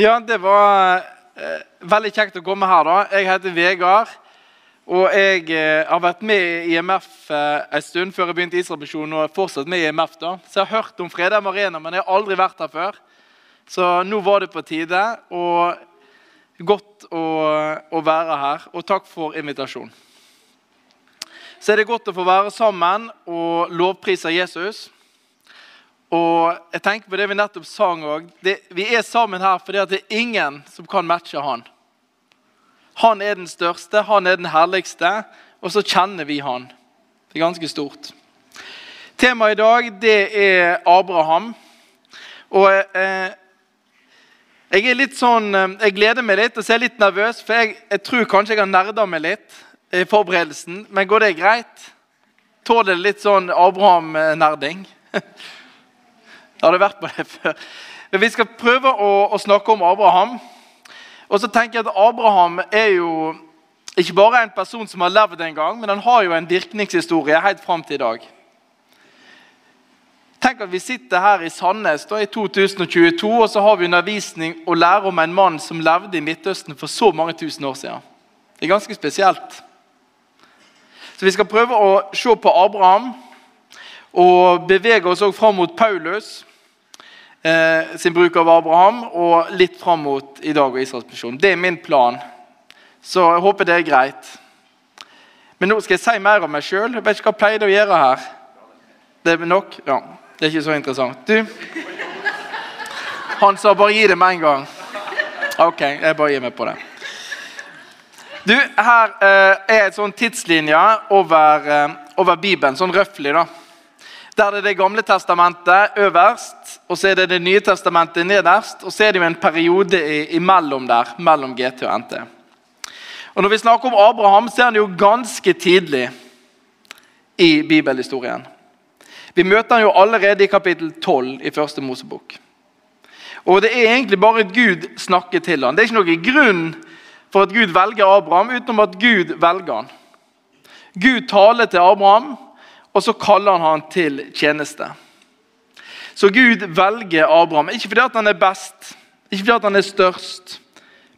Ja, det var eh, veldig kjekt å komme her. da. Jeg heter Vegard. Og jeg eh, har vært med i IMF eh, en stund før jeg begynte i Israelmisjonen. Og er fortsatt med i IMF da. Så jeg har hørt om Fredheim Arena, men jeg har aldri vært her før. Så nå var det på tide. Og godt å, å være her. Og takk for invitasjonen. Så er det godt å få være sammen og lovprise Jesus. Og jeg tenker på det vi nettopp sang òg. Vi er sammen her fordi det er ingen som kan matche han. Han er den største, han er den herligste, og så kjenner vi han. Det er ganske stort. Temaet i dag det er Abraham. Og eh, jeg er litt sånn, eh, jeg gleder meg litt og så er jeg litt nervøs, for jeg, jeg tror kanskje jeg har nerda meg litt i forberedelsen. Men går det greit? Tåler det litt sånn Abraham-nerding? Jeg hadde vært på det før. Men vi skal prøve å, å, snakke om Abraham. Og så tenker jeg at Abraham er jo ikke bare en person som har levd en gang, men han har jo en virkningshistorie helt fram til i dag. Tenk at vi sitter her i Sandnes da, i 2022, og så har vi undervisning og lærer om en mann som levde i Midtøsten for så mange tusen år siden. Det er ganske spesielt. Så Vi skal prøve å se på Abraham og bevege oss også fram mot Paulus eh, sin bruk av Abraham, og litt fram mot i dag og Israels misjon. Det er min plan. Så jeg håper det er greit. Men nå skal jeg si mer om meg sjøl. Jeg vet ikke hva jeg pleide å gjøre her. Det er nok? Ja. Det er ikke så interessant. Du Han sa bare gi det med en gang. Ok, jeg bare gir meg på det. Du, Her eh, er et sånn tidslinje over, eh, over Bibelen, sånn røftlig. da. Der er det Det gamle testamentet øverst, og så er det Det nye testamentet nederst. Og så er det jo en periode imellom der, mellom GT og NT. Og Når vi snakker om Abraham, så er han jo ganske tidlig i bibelhistorien. Vi møter han jo allerede i kapittel 12 i første Mosebok. Og Det er egentlig bare Gud snakker til han. Det er ikke noen grunn for at Gud velger Abraham, utenom at Gud velger han. Gud taler til Abraham og så kaller han han til tjeneste. Så Gud velger Abraham. Ikke fordi han er best, ikke fordi han er størst,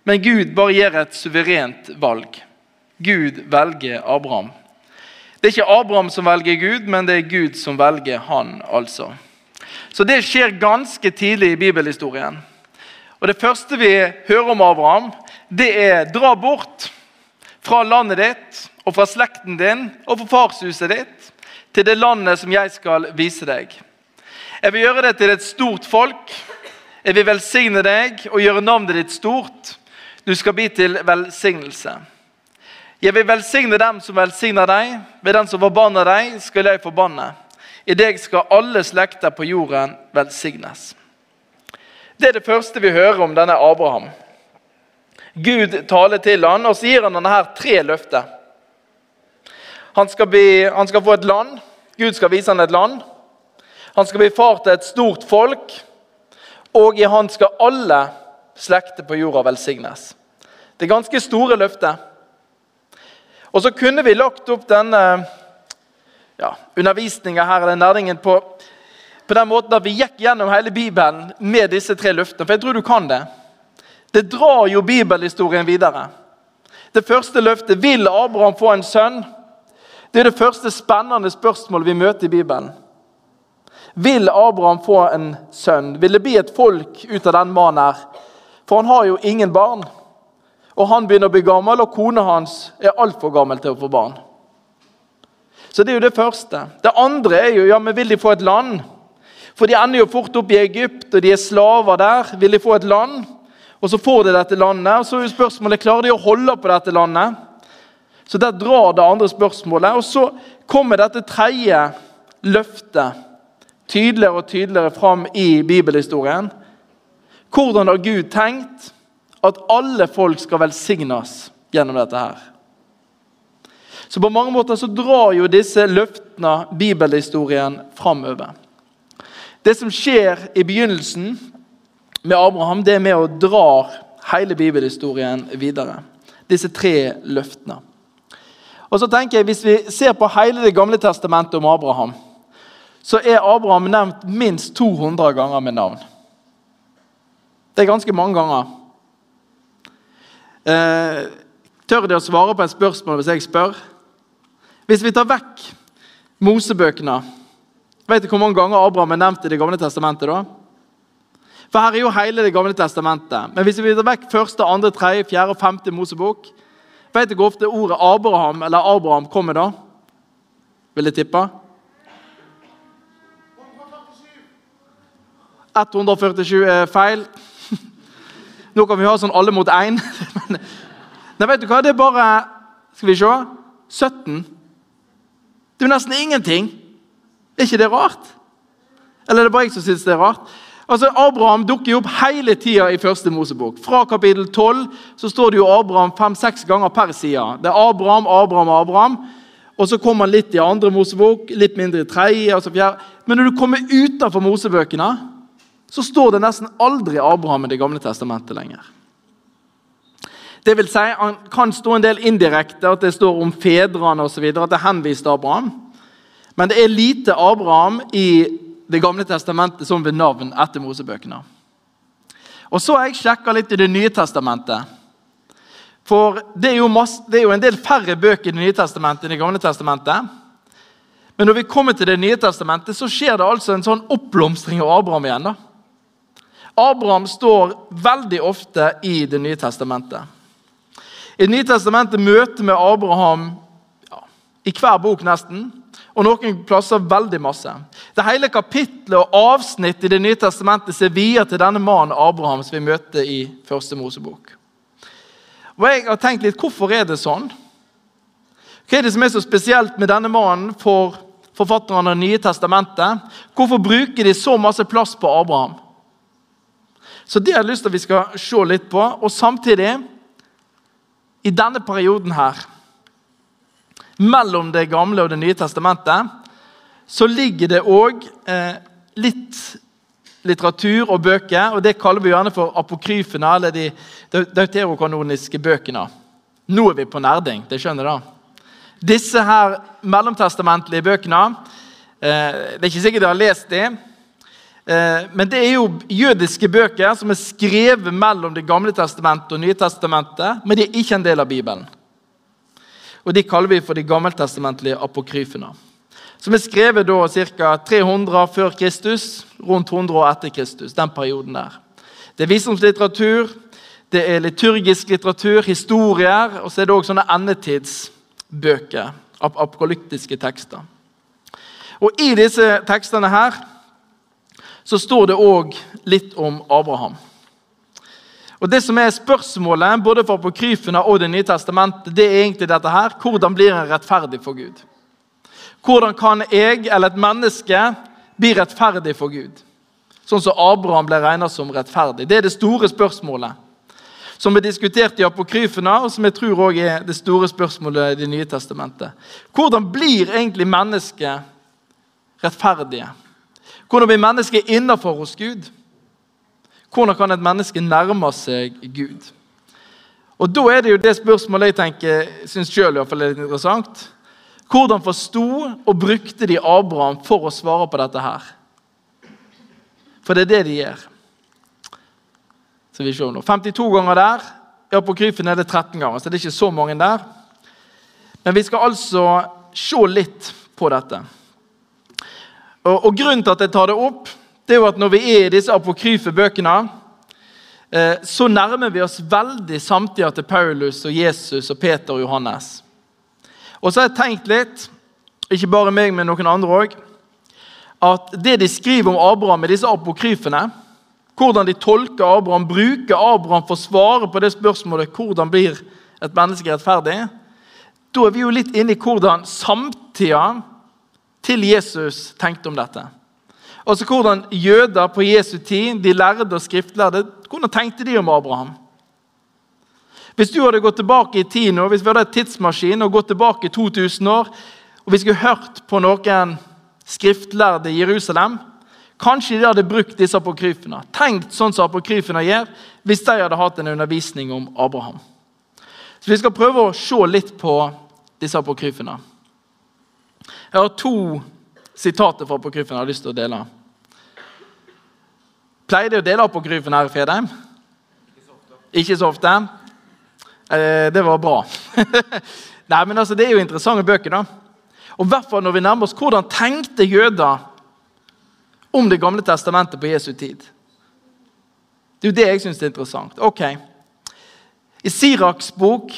men Gud bare gjør et suverent valg. Gud velger Abraham. Det er ikke Abraham som velger Gud, men det er Gud som velger han. altså. Så Det skjer ganske tidlig i bibelhistorien. Og Det første vi hører om Abraham, det er 'dra bort fra landet ditt og fra slekten din og fra farshuset ditt' til det landet som jeg skal vise deg. Jeg vil gjøre det til et stort folk. Jeg vil velsigne deg og gjøre navnet ditt stort. Du skal bli til velsignelse. Jeg vil velsigne dem som velsigner deg. Ved den som forbanner deg, skal jeg forbanne. I deg skal alle slekter på jorden velsignes. Det er det første vi hører om denne Abraham. Gud taler til han, og så gir han denne her tre løfter. Han skal, bli, han skal, få et land. Gud skal vise ham et land. Han skal bli far til et stort folk. Og i han skal alle slekter på jorda velsignes. Det er ganske store løfter. Og så kunne vi lagt opp denne ja, undervisninga her, eller næringen, på, på den måten at vi gikk gjennom hele Bibelen med disse tre løftene. For jeg tror du kan det. Det drar jo bibelhistorien videre. Det første løftet vil Abraham få en sønn. Det er det første spennende spørsmålet vi møter i Bibelen. Vil Abraham få en sønn? Vil det bli et folk ut av den mannen her? For han har jo ingen barn. Og han begynner å bli gammel, og kona hans er altfor gammel til å få barn. Så det er jo det første. Det andre er jo ja, men vil de få et land? For de ender jo fort opp i Egypt, og de er slaver der. Vil de få et land? Og så får de dette landet. Og så er jo spørsmålet klarer de å holde på dette landet. Så der drar det andre spørsmålet. Og så kommer dette tredje løftet tydeligere og tydeligere fram i bibelhistorien. Hvordan har Gud tenkt at alle folk skal velsignes gjennom dette her? Så på mange måter så drar jo disse løftene bibelhistorien framover. Det som skjer i begynnelsen med Abraham, det er med å dra hele bibelhistorien videre. Disse tre løftene. Og så tenker jeg, Hvis vi ser på hele Det gamle testamentet om Abraham, så er Abraham nevnt minst 200 ganger med navn. Det er ganske mange ganger. Eh, tør de å svare på et spørsmål hvis jeg spør? Hvis vi tar vekk Mosebøkene Vet du hvor mange ganger Abraham er nevnt i Det gamle testamentet? da? For her er jo hele Det gamle testamentet. Men hvis vi tar vekk første, andre, tredje, fjerde og femte Mosebok, vet du hvor ofte ordet Abraham eller Abraham kommer da? Vil jeg tippe? 147 er feil. Nå kan vi ha sånn alle mot én. Nei, vet du hva? Det er bare Skal vi se 17. Det er jo nesten ingenting. Er ikke det rart? Eller er det bare jeg som syns det er rart? Altså, Abraham dukker jo opp hele tida i første Mosebok. Fra kapittel 12 så står det jo Abraham fem-seks ganger per side. Det er Abraham, Abraham, Abraham. Og så kommer han litt i andre Mosebok, litt mindre i tredje. Altså Men når du kommer utenfor Mosebøkene, så står det nesten aldri Abraham i Det gamle testamentet lenger. Det vil si, Han kan stå en del indirekte, at det står om fedrene osv. At det henvist til Abraham. Men det er lite Abraham i Det gamle testamentet som ved navn etter Mosebøkene. Og Så har jeg sjekka litt i Det nye testamentet. For det er, masse, det er, jo en del færre bøker i Det nye testamentet enn i Det gamle testamentet. Men når vi kommer til Det nye testamentet, så skjer det altså en sånn oppblomstring av Abraham igjen. da. Abraham står veldig ofte i Det nye testamentet. I Det nye testamentet møter vi Abraham ja, i hver bok nesten, og noen plasser veldig masse. Det hele kapitlet og avsnitt i Det nye testamentet ser via til denne mannen Abraham som vi møter i første Mosebok. Og jeg har tenkt litt, Hvorfor er det sånn? Hva er det som er så spesielt med denne mannen for forfatterne av Det nye testamentet? Hvorfor bruker de så masse plass på Abraham? Så Det har jeg lyst til at vi skal se litt på. Og samtidig i denne perioden her, mellom Det gamle og Det nye testamentet, så ligger det òg eh, litt litteratur og bøker, og det kaller vi gjerne for apokryfene, eller de deuterokanoniske bøkene. Nå er vi på nerding. det skjønner da. Disse her mellomtestamentlige bøkene eh, Det er ikke sikkert dere har lest dem, men det er jo jødiske bøker som er skrevet mellom Det gamle testamentet og Nye testamentet, men de er ikke en del av Bibelen. Og De kaller vi for de gammeltestamentlige apokryfene. Som er skrevet da ca. 300 før Kristus, rundt 100 år etter Kristus. den perioden der. Det er visdomslitteratur, det er liturgisk litteratur, historier, og så er det også sånne endetidsbøker. Apokalyptiske tekster. Og I disse tekstene her så står det òg litt om Abraham. Og Det som er spørsmålet både for apokryfene og Det nye testamentet, det er egentlig dette her. Hvordan blir en rettferdig for Gud? Hvordan kan jeg eller et menneske bli rettferdig for Gud? Sånn som Abraham ble regnet som rettferdig. Det er det store spørsmålet. Som er diskutert i apokryfene, og som jeg tror også er det store spørsmålet i Det nye testamentet. Hvordan blir egentlig mennesket rettferdige? Hvordan blir mennesket innafor hos Gud? Hvordan kan et menneske nærme seg Gud? Og Da er det jo det spørsmålet jeg tenker, syns sjøl er litt interessant. Hvordan forsto og brukte de Abraham for å svare på dette her? For det er det de gjør. Så vi ser nå. 52 ganger der. I apokryfen er det 13 ganger, så det er ikke så mange der. Men vi skal altså se litt på dette. Og, og, Grunnen til at jeg tar det opp, det er jo at når vi er i disse apokryfe bøkene, eh, så nærmer vi oss veldig samtida til Paulus og Jesus og Peter og Johannes. Og så har jeg tenkt litt, ikke bare meg, men noen andre òg, at det de skriver om Abraham i disse apokryfene, hvordan de tolker Abraham, bruker Abraham for å svare på det spørsmålet hvordan blir et menneske rettferdig, da er vi jo litt inne i hvordan samtida til Jesus tenkte om dette. Altså Hvordan jøder på Jesu tid, de lærde og skriftlærde, hvordan tenkte de om Abraham? Hvis du hadde gått tilbake i tid nå, hvis vi hadde et tidsmaskin og gått tilbake 2000 år, og vi skulle hørt på noen skriftlærde i Jerusalem, kanskje de hadde brukt disse apokryfene. Tenkt sånn som apokryfene gjør, hvis de hadde hatt en undervisning om Abraham. Så Vi skal prøve å se litt på disse apokryfene. Jeg har to sitater fra apokryfen jeg har lyst til å dele. Pleier de å dele apokryfen her i Fredheim? Ikke så ofte. Eh, det var bra. Nei, men altså, Det er jo interessante bøker. da. Og hvert fall når vi nærmer oss Hvordan tenkte jøder om Det gamle testamentet på Jesu tid? Det er jo det jeg syns er interessant. Ok. I Siraks bok,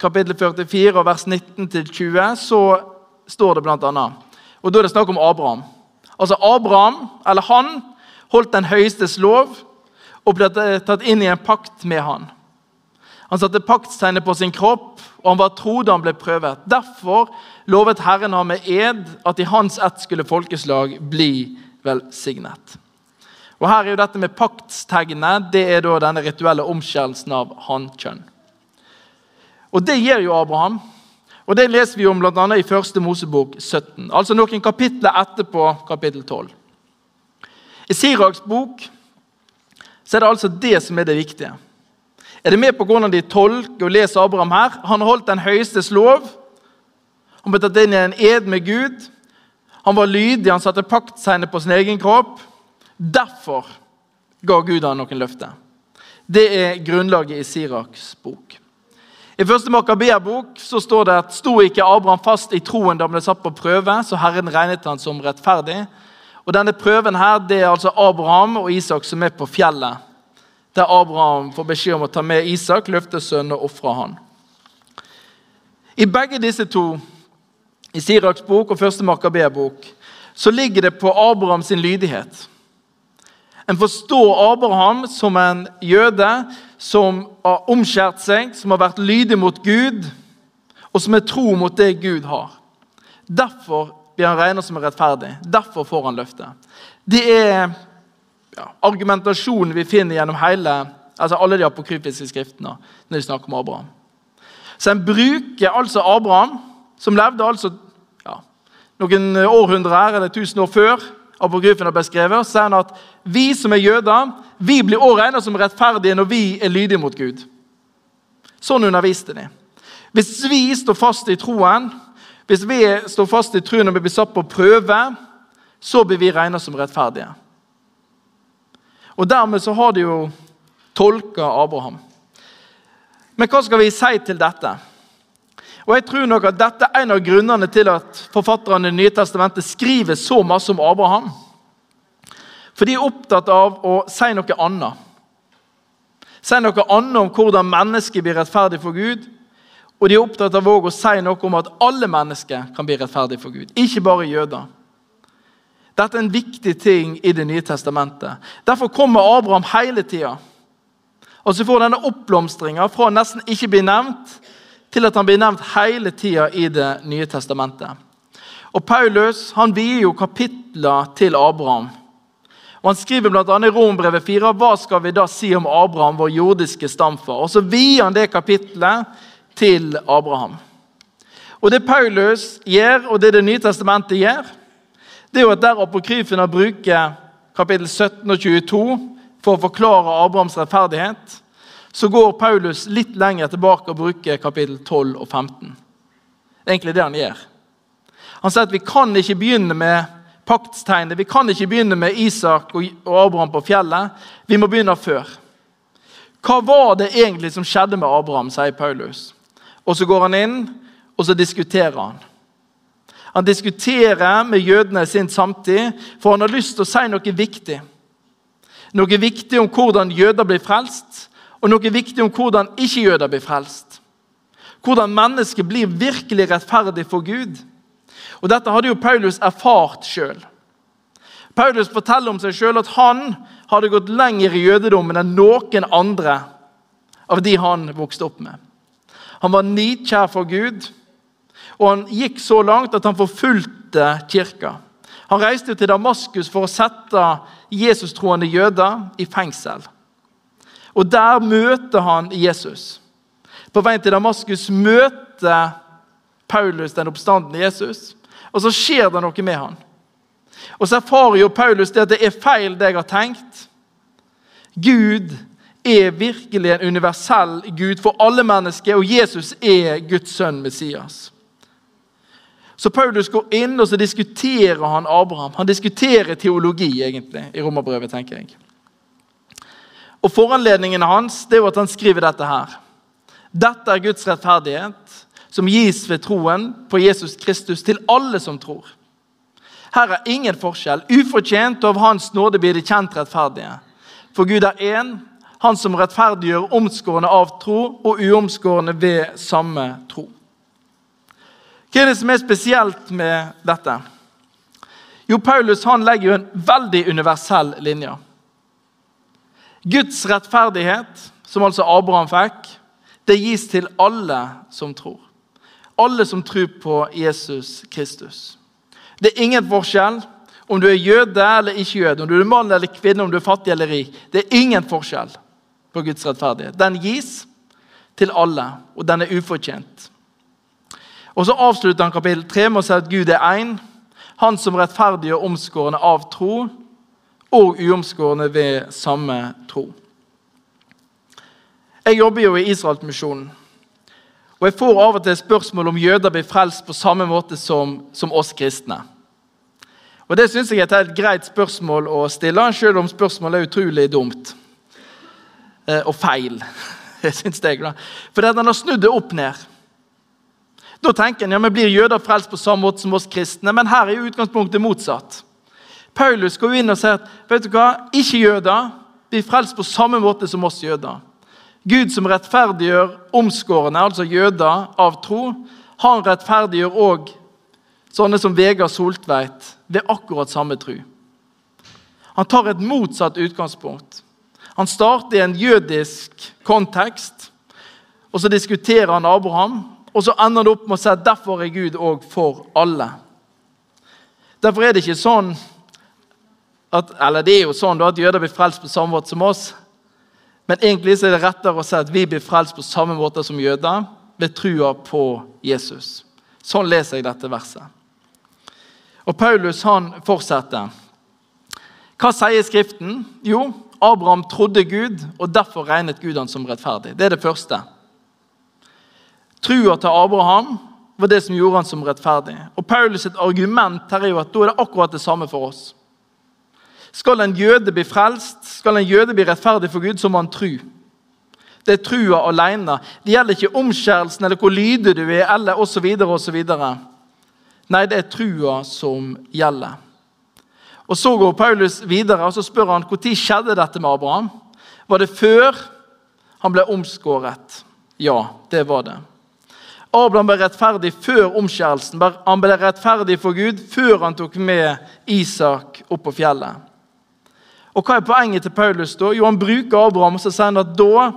kapittel 44, vers 19-20, så står det bl.a. Og da er det snakk om Abraham. Altså Abraham, eller han, holdt den høyestes lov og ble tatt inn i en pakt med han. Han satte paktstegnet på sin kropp, og han var tro da han ble prøvet. Derfor lovet Herren ham med ed at i hans ett skulle folkeslag bli velsignet. Og Her er jo dette med paktstegnet det er da denne rituelle omskjærelsen av hannkjønn. Og Det gir jo Abraham. Og Det leser vi om bl.a. i første Mosebok 17. Altså noen kapitler etterpå kapittel 12. I Siraks bok så er det altså det som er det viktige. Er det med på hvordan de tolker og leser Abraham her? Han holdt den høyestes lov. Han ble tatt inn i en ed med Gud. Han var lydig, han satte paktsegnet på sin egen kropp. Derfor ga Gud ham noen løfter. Det er grunnlaget i Siraks bok. I første så står det at sto ikke Abraham fast i troen da han ble satt på prøve, så Herren regnet han som rettferdig. Og Denne prøven her, det er altså Abraham og Isak som er på fjellet. Der Abraham får beskjed om å ta med Isak, løfte sønnen og ofre han. I begge disse to, i Siraks bok og første Makabea-bok, så ligger det på Abraham sin lydighet. En forstår Abraham som en jøde som har omskjært seg, som har vært lydig mot Gud, og som er tro mot det Gud har. Derfor blir han regnet som rettferdig. Derfor får han løftet. Det er ja, argumentasjonen vi finner gjennom hele, altså alle de apokryfiske skriftene når de snakker om Abraham. Så en bruker altså Abraham, som levde altså ja, noen århundrer eller tusen år før apokryfen har beskrevet, sier han at vi som er jøder, vi blir også regnet som rettferdige når vi er lydige mot Gud. Sånn underviste de. Hvis vi står fast i troen, hvis vi står fast i troen når vi blir satt på prøve, så blir vi regnet som rettferdige. Og Dermed så har de jo tolka Abraham. Men hva skal vi si til dette? Og jeg tror nok at Dette er en av grunnene til at forfatterne i Nye Testamentet skriver så masse om Abraham. For de er opptatt av å si noe annet. Si noe annet om hvordan mennesket blir rettferdig for Gud. Og de er opptatt av å si noe om at alle mennesker kan bli rettferdig for Gud, ikke bare jøder. Dette er en viktig ting i Det nye testamentet. Derfor kommer Abraham hele tida. Og så får denne oppblomstringa fra nesten ikke bli nevnt til at han blir nevnt hele tida i Det nye testamentet. Og Paulus han vier jo kapitler til Abraham. Og Han skriver bl.a. i Rombrevet 4 hva skal vi da si om Abraham, vår jordiske stamfar. Og Så vier han det kapitlet til Abraham. Og Det Paulus gjør, og det Det nye testamentet gjør, det er jo at der apokryfene bruker kapittel 17 og 22 for å forklare Abrahams rettferdighet, så går Paulus litt lenger tilbake og bruker kapittel 12 og 15. Det er egentlig det han gjør. Han sier at vi kan ikke begynne med paktstegnet. Vi kan ikke begynne med Isak og Abraham på fjellet. Vi må begynne før. Hva var det egentlig som skjedde med Abraham, sier Paulus. Og Så går han inn og så diskuterer han. Han diskuterer med jødene sin samtid, for han har lyst til å si noe viktig. Noe viktig om hvordan jøder blir frelst, og noe viktig om hvordan ikke-jøder blir frelst. Hvordan mennesket blir virkelig rettferdig for Gud. Og Dette hadde jo Paulus erfart sjøl. Paulus forteller om seg sjøl at han hadde gått lenger i jødedommen enn noen andre av de han vokste opp med. Han var nidkjær for Gud, og han gikk så langt at han forfulgte kirka. Han reiste til Damaskus for å sette Jesus-troende jøder i fengsel. Og der møter han Jesus. På veien til Damaskus møter Paulus den oppstandende Jesus, og så skjer det noe med han. Og så erfarer jo Paulus det at det er feil, det jeg har tenkt. Gud er virkelig en universell Gud for alle mennesker, og Jesus er Guds sønn Messias. Så Paulus går inn og så diskuterer han Abraham. Han diskuterer teologi egentlig i Romerbrevet, tenker jeg. Og Foranledningen hans det er jo at han skriver dette her. Dette er Guds rettferdighet, som gis ved troen på Jesus Kristus til alle som tror. Her er ingen forskjell. Ufortjent og av Hans nåde blir de kjent rettferdige. For Gud er én, Han som rettferdiggjør omskårne av tro og uomskårne ved samme tro. Hva er det som er spesielt med dette? Jo, Paulus han legger jo en veldig universell linje. Guds rettferdighet, som altså Abraham fikk, det gis til alle som tror. Alle som tror på Jesus Kristus. Det er ingen forskjell om du er jøde eller ikke jøde, om du er mann eller kvinne, om du er fattig eller rik. Det er ingen forskjell på Guds rettferdighet. Den gis til alle, og den er ufortjent. Og Så avslutter han kapittel 3 med å si at Gud er én. Han som rettferdig og omskårende av tro, og uomskårne ved samme tro. Jeg jobber jo i Israelsmisjonen. Og jeg får av og til spørsmål om jøder blir frelst på samme måte som, som oss kristne. Og Det syns jeg er et helt greit spørsmål å stille, selv om spørsmålet er utrolig dumt. Eh, og feil. Jeg synes det, da. For den har snudd det opp ned. Da tenker en ja, vi blir jøder frelst på samme måte som oss kristne, men her er jo utgangspunktet motsatt. Paulus går inn og sier at vet du hva, ikke-jøder blir frelst på samme måte som oss jøder. Gud som rettferdiggjør omskårene, altså jøder, av tro, han rettferdiggjør òg sånne som Vegard Soltveit ved akkurat samme tro. Han tar et motsatt utgangspunkt. Han starter i en jødisk kontekst, og så diskuterer han Abraham. Og så ender det opp med å si at derfor er Gud òg for alle. Derfor er det ikke sånn at, Eller det er jo sånn at jøder blir frelst på samme måte som oss. Men egentlig er det rettere å si at vi blir frelst på samme måte som jøder ved trua på Jesus. Sånn leser jeg dette verset. Og Paulus han fortsetter. Hva sier Skriften? Jo, Abraham trodde Gud, og derfor regnet Gud han som rettferdig. Det er det første. Trua til Abraham var det som gjorde han som rettferdig. Og Paulus' sitt argument her er jo at da er det akkurat det samme for oss. Skal en jøde bli frelst, skal en jøde bli rettferdig for Gud, så må han tru. Det er trua alene. Det gjelder ikke omskjærelsen eller hvor lydig du er, eller osv. osv. Nei, det er trua som gjelder. Og Så går Paulus videre og så spør han når skjedde dette med Abraham. Var det før han ble omskåret? Ja, det var det. Abraham ble rettferdig før omskjærelsen. Han ble rettferdig for Gud før han tok med Isak opp på fjellet. Og Hva er poenget til Paulus? da? Jo, Han bruker Abraham og så sier han at da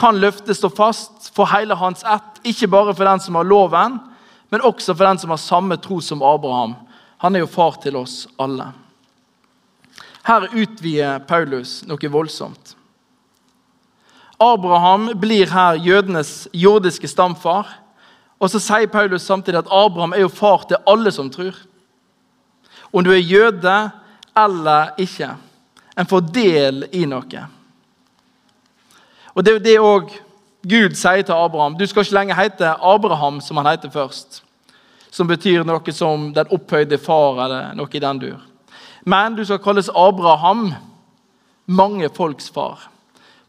kan løftet stå fast for hele hans ett. Ikke bare for den som har loven, men også for den som har samme tro som Abraham. Han er jo far til oss alle. Her utvider Paulus noe voldsomt. Abraham blir her jødenes jordiske stamfar. Og så sier Paulus samtidig at Abraham er jo far til alle som tror. Om du er jøde eller ikke. En får del i noe. Og Det er jo det òg Gud sier til Abraham. Du skal ikke lenger hete Abraham, som han heter først. Som betyr noe som den opphøyde far, eller noe i den dur. Men du skal kalles Abraham, mange folks far.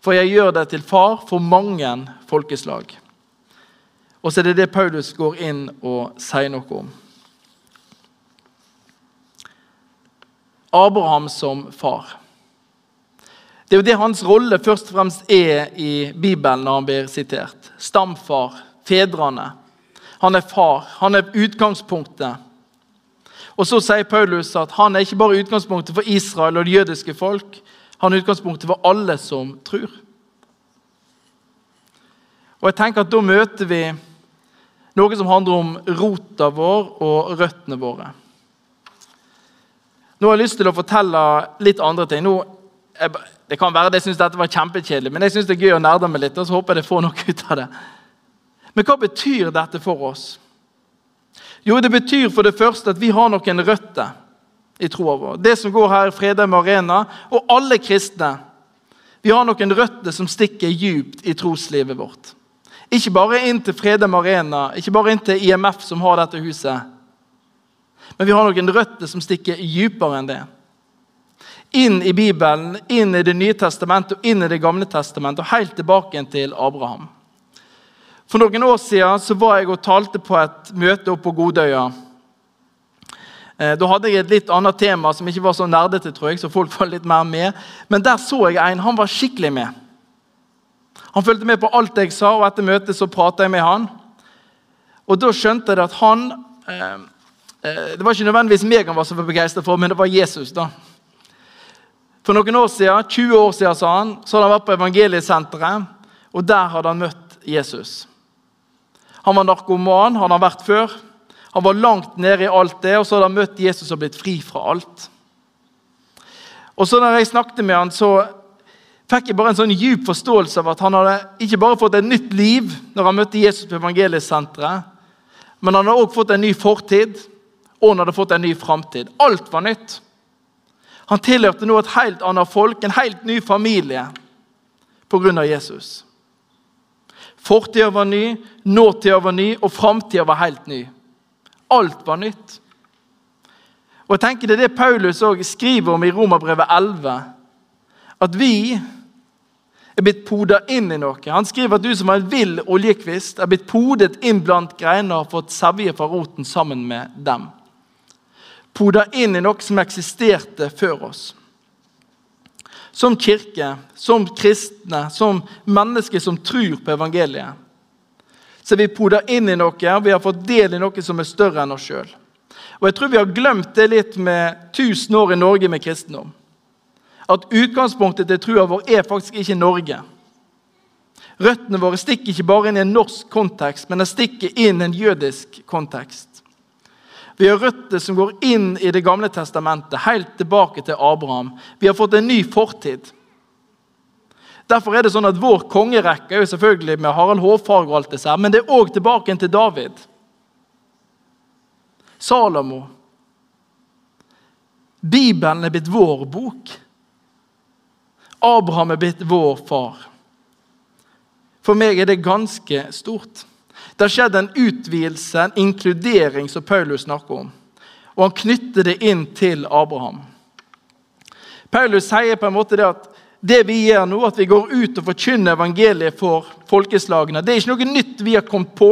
For jeg gjør deg til far for mange folkeslag. Og så er det det Paulus går inn og sier noe om. Abraham som far. Det er jo det hans rolle først og fremst er i Bibelen når han blir sitert. Stamfar, fedrene. Han er far. Han er utgangspunktet. Og Så sier Paulus at han er ikke bare utgangspunktet for Israel og det jødiske folk. Han er utgangspunktet for alle som tror. Og jeg tenker at Da møter vi noe som handler om rota vår og røttene våre. Nå har jeg lyst til å fortelle litt andre ting. Nå, jeg, det kan være jeg syns dette var kjempekjedelig, men jeg synes det er gøy å nerde meg litt. og så håper jeg det får noe ut av det. Men hva betyr dette for oss? Jo, det betyr for det første at vi har noen røtter i troa vår. Det som går her i Fredheim Arena, og alle kristne. Vi har noen røtter som stikker djupt i troslivet vårt. Ikke bare inn til Fredheim Arena, ikke bare inn til IMF, som har dette huset. Men vi har noen røtter som stikker dypere enn det. Inn i Bibelen, inn i Det nye testamentet og inn i Det gamle testamentet, og helt tilbake til Abraham. For noen år siden så var jeg og talte på et møte oppe på Godøya. Eh, da hadde jeg et litt annet tema som ikke var så nerdete, tror jeg, så folk var litt mer med. Men der så jeg en. Han var skikkelig med. Han fulgte med på alt jeg sa, og etter møtet så prata jeg med han. Og da skjønte jeg at han eh, eh, Det var ikke nødvendigvis meg han var så begeistra for, men det var Jesus. da. For noen år siden, 20 år siden, sa han, så hadde han vært på Evangeliesenteret, og der hadde han møtt Jesus. Han var narkoman, han har vært før. Han var langt nede i alt det, og så hadde han møtt Jesus og blitt fri fra alt. Og så når jeg snakket med han, så fikk jeg bare en sånn djup forståelse av at han hadde ikke bare fått et nytt liv når han møtte Jesus på evangeliesenteret, men han hadde også fått en ny fortid, og han hadde fått en ny framtid. Alt var nytt. Han tilhørte nå et helt annet folk, en helt ny familie, pga. Jesus. Fortida var ny, nåtida var ny, og framtida var helt ny. Alt var nytt. Og jeg tenker Det er det Paulus også skriver om i Romerbrevet 11. At vi er blitt poda inn i noe. Han skriver at du som er en vill oljekvist, er blitt podet inn blant greiner og fått sevje fra roten sammen med dem poda inn i noe som eksisterte før oss. Som kirke, som kristne, som mennesker som tror på evangeliet. Så vi poder inn i noe, og vi har fått del i noe som er større enn oss sjøl. Og jeg tror vi har glemt det litt med 1000 år i Norge med kristendom. At utgangspunktet til trua vår er faktisk ikke Norge. Røttene våre stikker ikke bare inn i en norsk kontekst, men de stikker inn i en jødisk kontekst. Vi har røtter som går inn i Det gamle testamentet, helt tilbake til Abraham. Vi har fått en ny fortid. Derfor er det sånn at Vår kongerekke er jo selvfølgelig med Harald Hårfagre, og alt det her, men det er òg tilbake til David. Salomo. Bibelen er blitt vår bok. Abraham er blitt vår far. For meg er det ganske stort. Det skjedde en utvidelse, en inkludering, som Paulus snakker om. Og han knytter det inn til Abraham. Paulus sier på en måte det at det vi gjør nå, at vi går ut og forkynner evangeliet for folkeslagene, det er ikke noe nytt vi har kommet på,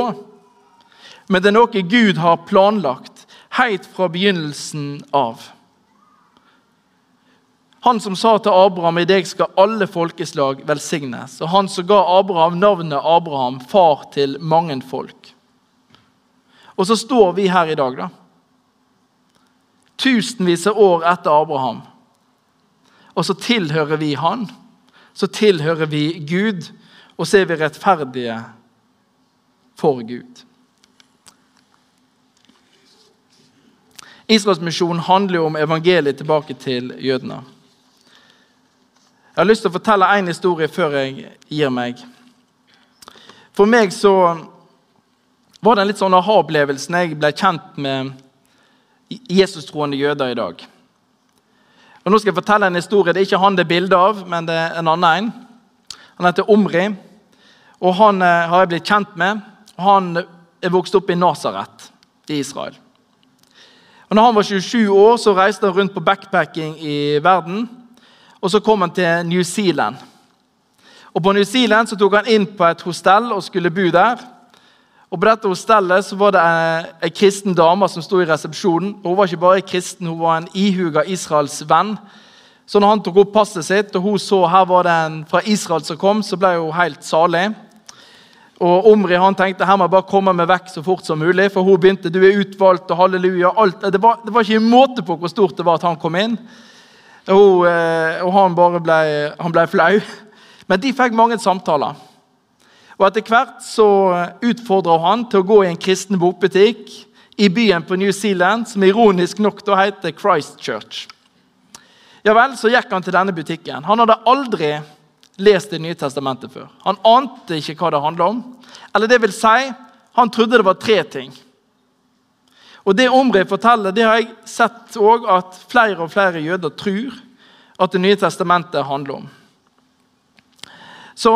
men det er noe Gud har planlagt helt fra begynnelsen av. Han som sa til Abraham i deg skal alle folkeslag velsignes. Og han som ga Abraham navnet Abraham, far til mange folk. Og så står vi her i dag, da. Tusenvis av år etter Abraham. Og så tilhører vi han. Så tilhører vi Gud, og så er vi rettferdige for Gud. Israelsmisjonen handler jo om evangeliet tilbake til jødene. Jeg har lyst til å fortelle én historie før jeg gir meg. For meg så var det en litt sånn aha-opplevelse når jeg ble kjent med Jesus-troende jøder i dag. Og Nå skal jeg fortelle en historie. Det er ikke han det er bilde av, men det er en annen en. Han heter Omri, og han eh, har jeg blitt kjent med. Han er vokst opp i Nasaret i Israel. Og når han var 27 år, så reiste han rundt på backpacking i verden. Og så kom han til New Zealand. Og På New Zealand så tok han inn på et hostell og skulle bo der. Og På dette hostellet så var det ei kristen dame som sto i resepsjonen. Og Hun var ikke bare kristen, hun var en ihuga Israels venn. Så når han tok opp passet sitt, og hun så her var det en fra Israel som kom, så ble hun helt salig. Og Omri han tenkte her må jeg bare komme meg vekk så fort som mulig. For hun begynte du er utvalgt og halleluja. alt. Det var, det var ikke måte på hvor stort det var at han kom inn. Og, eh, og han bare ble, han ble flau. Men de fikk mange samtaler. Og Etter hvert så utfordra han til å gå i en kristen bokbutikk i byen på New Zealand, som ironisk nok da heter Christchurch. Ja vel, Så gikk han til denne butikken. Han hadde aldri lest Det nye testamentet før. Han ante ikke hva det handla om. Eller det vil si, han trodde det var tre ting. Og Det Omri forteller, det har jeg sett òg at flere og flere jøder tror at Det nye testamentet handler om. Så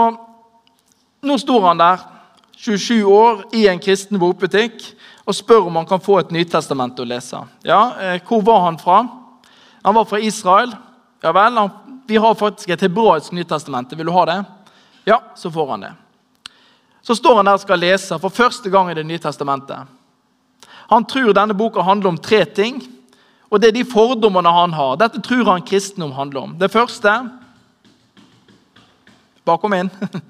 nå står han der, 27 år, i en kristen bokbutikk og spør om han kan få et Nytestament å lese. Ja, eh, Hvor var han fra? Han var fra Israel. Ja vel, vi har faktisk et hebraisk nytestament. Vil du ha det? Ja, så får han det. Så står han der og skal lese for første gang i Det nye testamentet. Han tror denne boka handler om tre ting, og det er de fordommene han har. Dette tror han kristendom handler om. Det første Bare kom inn.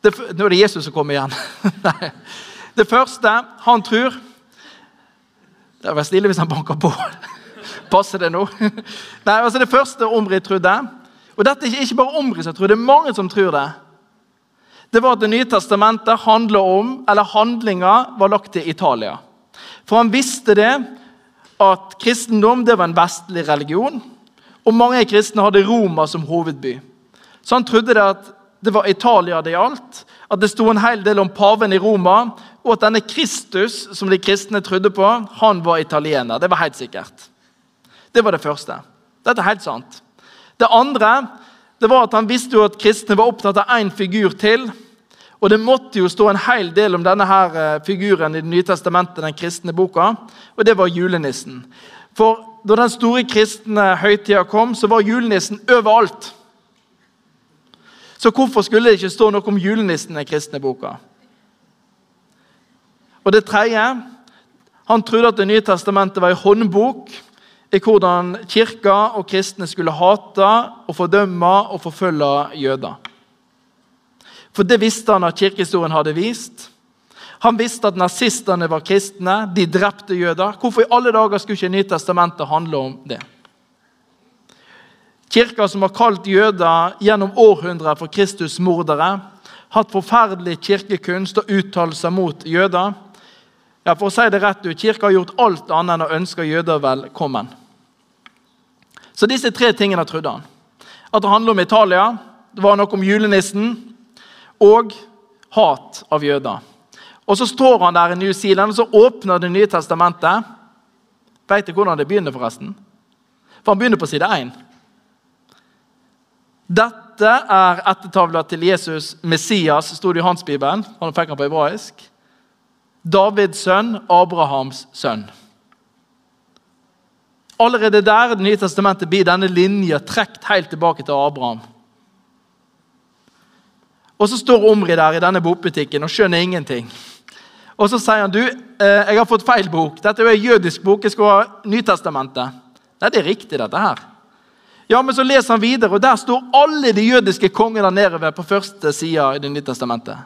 Det, nå er det Jesus som kommer igjen. Det første han tror Det var stille hvis han banker på. Passer det nå? Nei, altså Det første Omri trodde Og dette er ikke bare Omri som tror, det er mange som tror det. Det var at Det nye testamentet handla om, eller handlinga var lagt til Italia. For han visste det at kristendom det var en vestlig religion. Og mange kristne hadde Roma som hovedby. Så han trodde det at det var Italia det gjaldt. At det sto en hel del om paven i Roma, og at denne Kristus som de kristne trodde på, han var italiener. Det var helt sikkert. Det var det første. Dette er helt sant. Det andre det var at han visste jo at kristne var opptatt av én figur til. Og det måtte jo stå en hel del om denne her eh, figuren i Det nye testamentet, den kristne boka, og det var julenissen. For da den store kristne høytida kom, så var julenissen overalt. Så hvorfor skulle det ikke stå noe om julenissen i den kristne boka? Og det tredje Han trodde at Det nye testamentet var en håndbok i hvordan kirka og kristne skulle hate og fordømme og forfølge jøder. For det visste han at kirkehistorien hadde vist. Han visste at nazistene var kristne, de drepte jøder. Hvorfor i alle dager skulle ikke Nytestamentet handle om det? Kirka som har kalt jøder gjennom århundrer for Kristus-mordere, hatt forferdelig kirkekunst og uttalelser mot jøder. Ja, For å si det rett ut, Kirka har gjort alt annet enn å ønske jøder velkommen. Så disse tre tingene trodde han. At det handler om Italia, det var noe om julenissen og hat av jøder. Og Så står han der i New Zealand og så åpner Det nye testamentet. Vet du hvordan det begynner, forresten? For Han begynner på side 1. Dette er ettertavla til Jesus Messias, sto det i hans bibel. Han fikk han på hebraisk. Davids sønn, Abrahams sønn. Allerede der i Det nye testamentet blir denne linja trukket helt tilbake til Abraham. Og Så står Omri der i denne bokbutikken og skjønner ingenting. Og Så sier han du, eh, jeg har fått feil bok. Dette er en jødisk bok. Jeg skal ha Nytestamentet. Nei, det er riktig, dette her. Ja, men så leser han videre, og der står alle de jødiske kongene nedover på første sida i Det nye testamentet.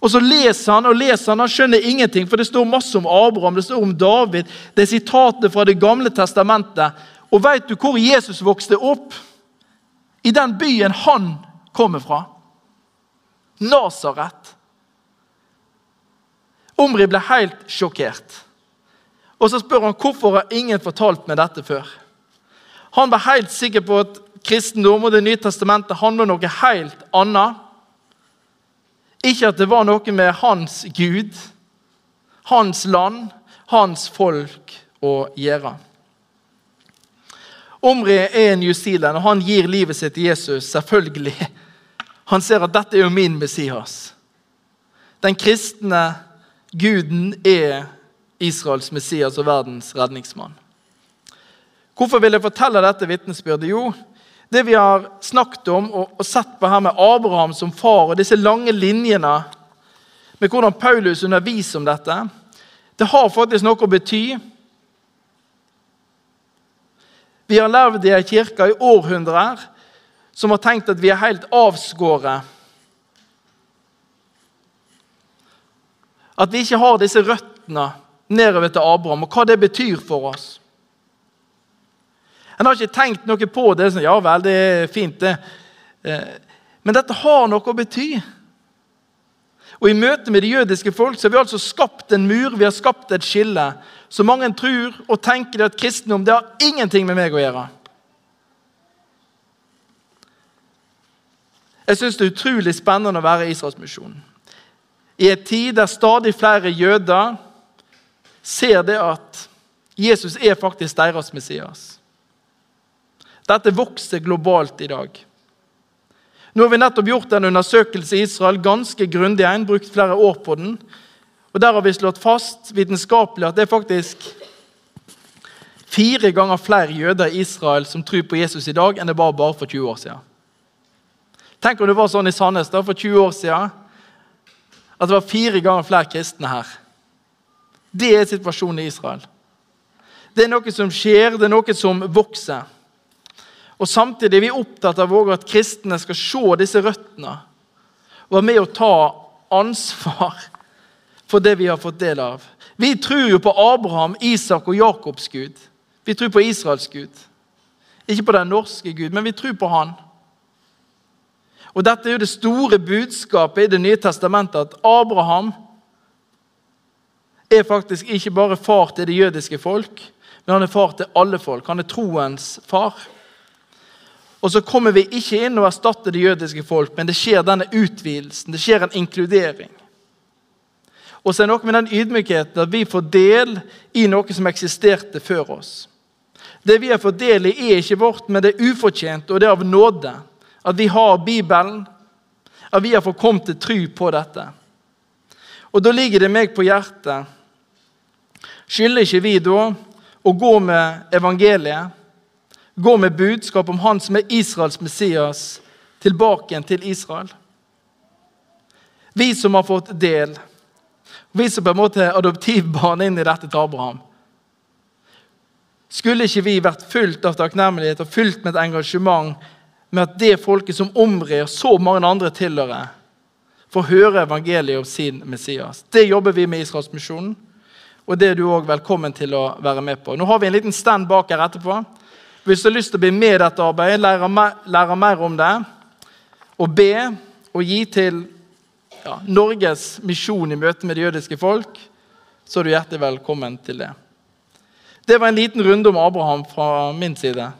Og så leser han og leser han, han skjønner ingenting, for det står masse om Abraham, det står om David. Det er sitatene fra Det gamle testamentet. Og vet du hvor Jesus vokste opp? I den byen han kommer fra. Nasaret. Omri ble helt sjokkert. Og så spør han hvorfor har ingen fortalt meg dette før. Han var helt sikker på at kristendom og Det nye testamentet handler om noe helt annet. Ikke at det var noe med hans Gud, hans land, hans folk å gjøre. Omri er en New og han gir livet sitt til Jesus. selvfølgelig. Han ser at dette er jo min Messias. Den kristne guden er Israels Messias og verdens redningsmann. Hvorfor vil jeg fortelle dette vitnesbyrdet? Jo, det vi har snakket om og, og sett på her med Abraham som far, og disse lange linjene med hvordan Paulus underviser om dette, det har faktisk noe å bety. Vi har levd i ei kirke i århundrer som har tenkt at vi er helt avskåret. At vi ikke har disse røttene nedover til Abraham, og hva det betyr for oss. En har ikke tenkt noe på det. Sånn, ja vel, det er fint, det. Eh, men dette har noe å bety. Og I møte med de jødiske folk så har vi altså skapt en mur, vi har skapt et skille. Så mange tror og tenker at kristendom det har ingenting med meg å gjøre. Jeg syns det er utrolig spennende å være i Israelsmisjonen. I en tid der stadig flere jøder ser det at Jesus er faktisk deres Messias. Dette vokser globalt i dag. Nå har vi nettopp gjort en undersøkelse i Israel, ganske grundig en, brukt flere år på den. Og Der har vi slått fast vitenskapelig at det er faktisk fire ganger flere jøder i Israel som tror på Jesus i dag, enn det var bare for 20 år siden. Tenk om det var sånn i Sandnes da, for 20 år siden at det var fire ganger flere kristne her. Det er situasjonen i Israel. Det er noe som skjer, det er noe som vokser. Og Samtidig er vi opptatt av at kristne skal se disse røttene og være med å ta ansvar for det vi har fått del av. Vi tror jo på Abraham, Isak og Jakobs Gud. Vi tror på Israels Gud. Ikke på den norske Gud, men vi tror på Han. Og Dette er jo det store budskapet i Det nye testamentet, at Abraham er faktisk ikke bare far til det jødiske folk, men han er far til alle folk. Han er troens far. Og så kommer vi ikke inn og erstatter det jødiske folk, men det skjer denne utvidelsen. Det skjer en inkludering. Og så er det noe med den ydmykheten at vi får del i noe som eksisterte før oss. Det vi har fått del i, er ikke vårt, men det er ufortjent, og det er av nåde. At vi har Bibelen, at vi har fått kommet til tru på dette. Og da ligger det meg på hjertet. Skylder ikke vi da å gå med evangeliet, gå med budskap om Han som er Israels Messias, tilbake igjen til Israel? Vi som har fått del, vi som på en måte er adoptivbarn inn i dette til Abraham. Skulle ikke vi vært fullt av takknemlighet og fullt med et engasjement med at det folket som omrir så mange andre tilhører, får høre evangeliet om sin Messias? Det jobber vi med Israelsmisjonen, og det er du òg velkommen til å være med på. Nå har vi en liten stand bak her etterpå. Hvis du har lyst til å bli med i dette arbeidet, lære lære mer om det, og be og gi til ja, Norges misjon i møte med det jødiske folk, så er du hjertelig velkommen til det. Det var en liten runde om Abraham fra min side.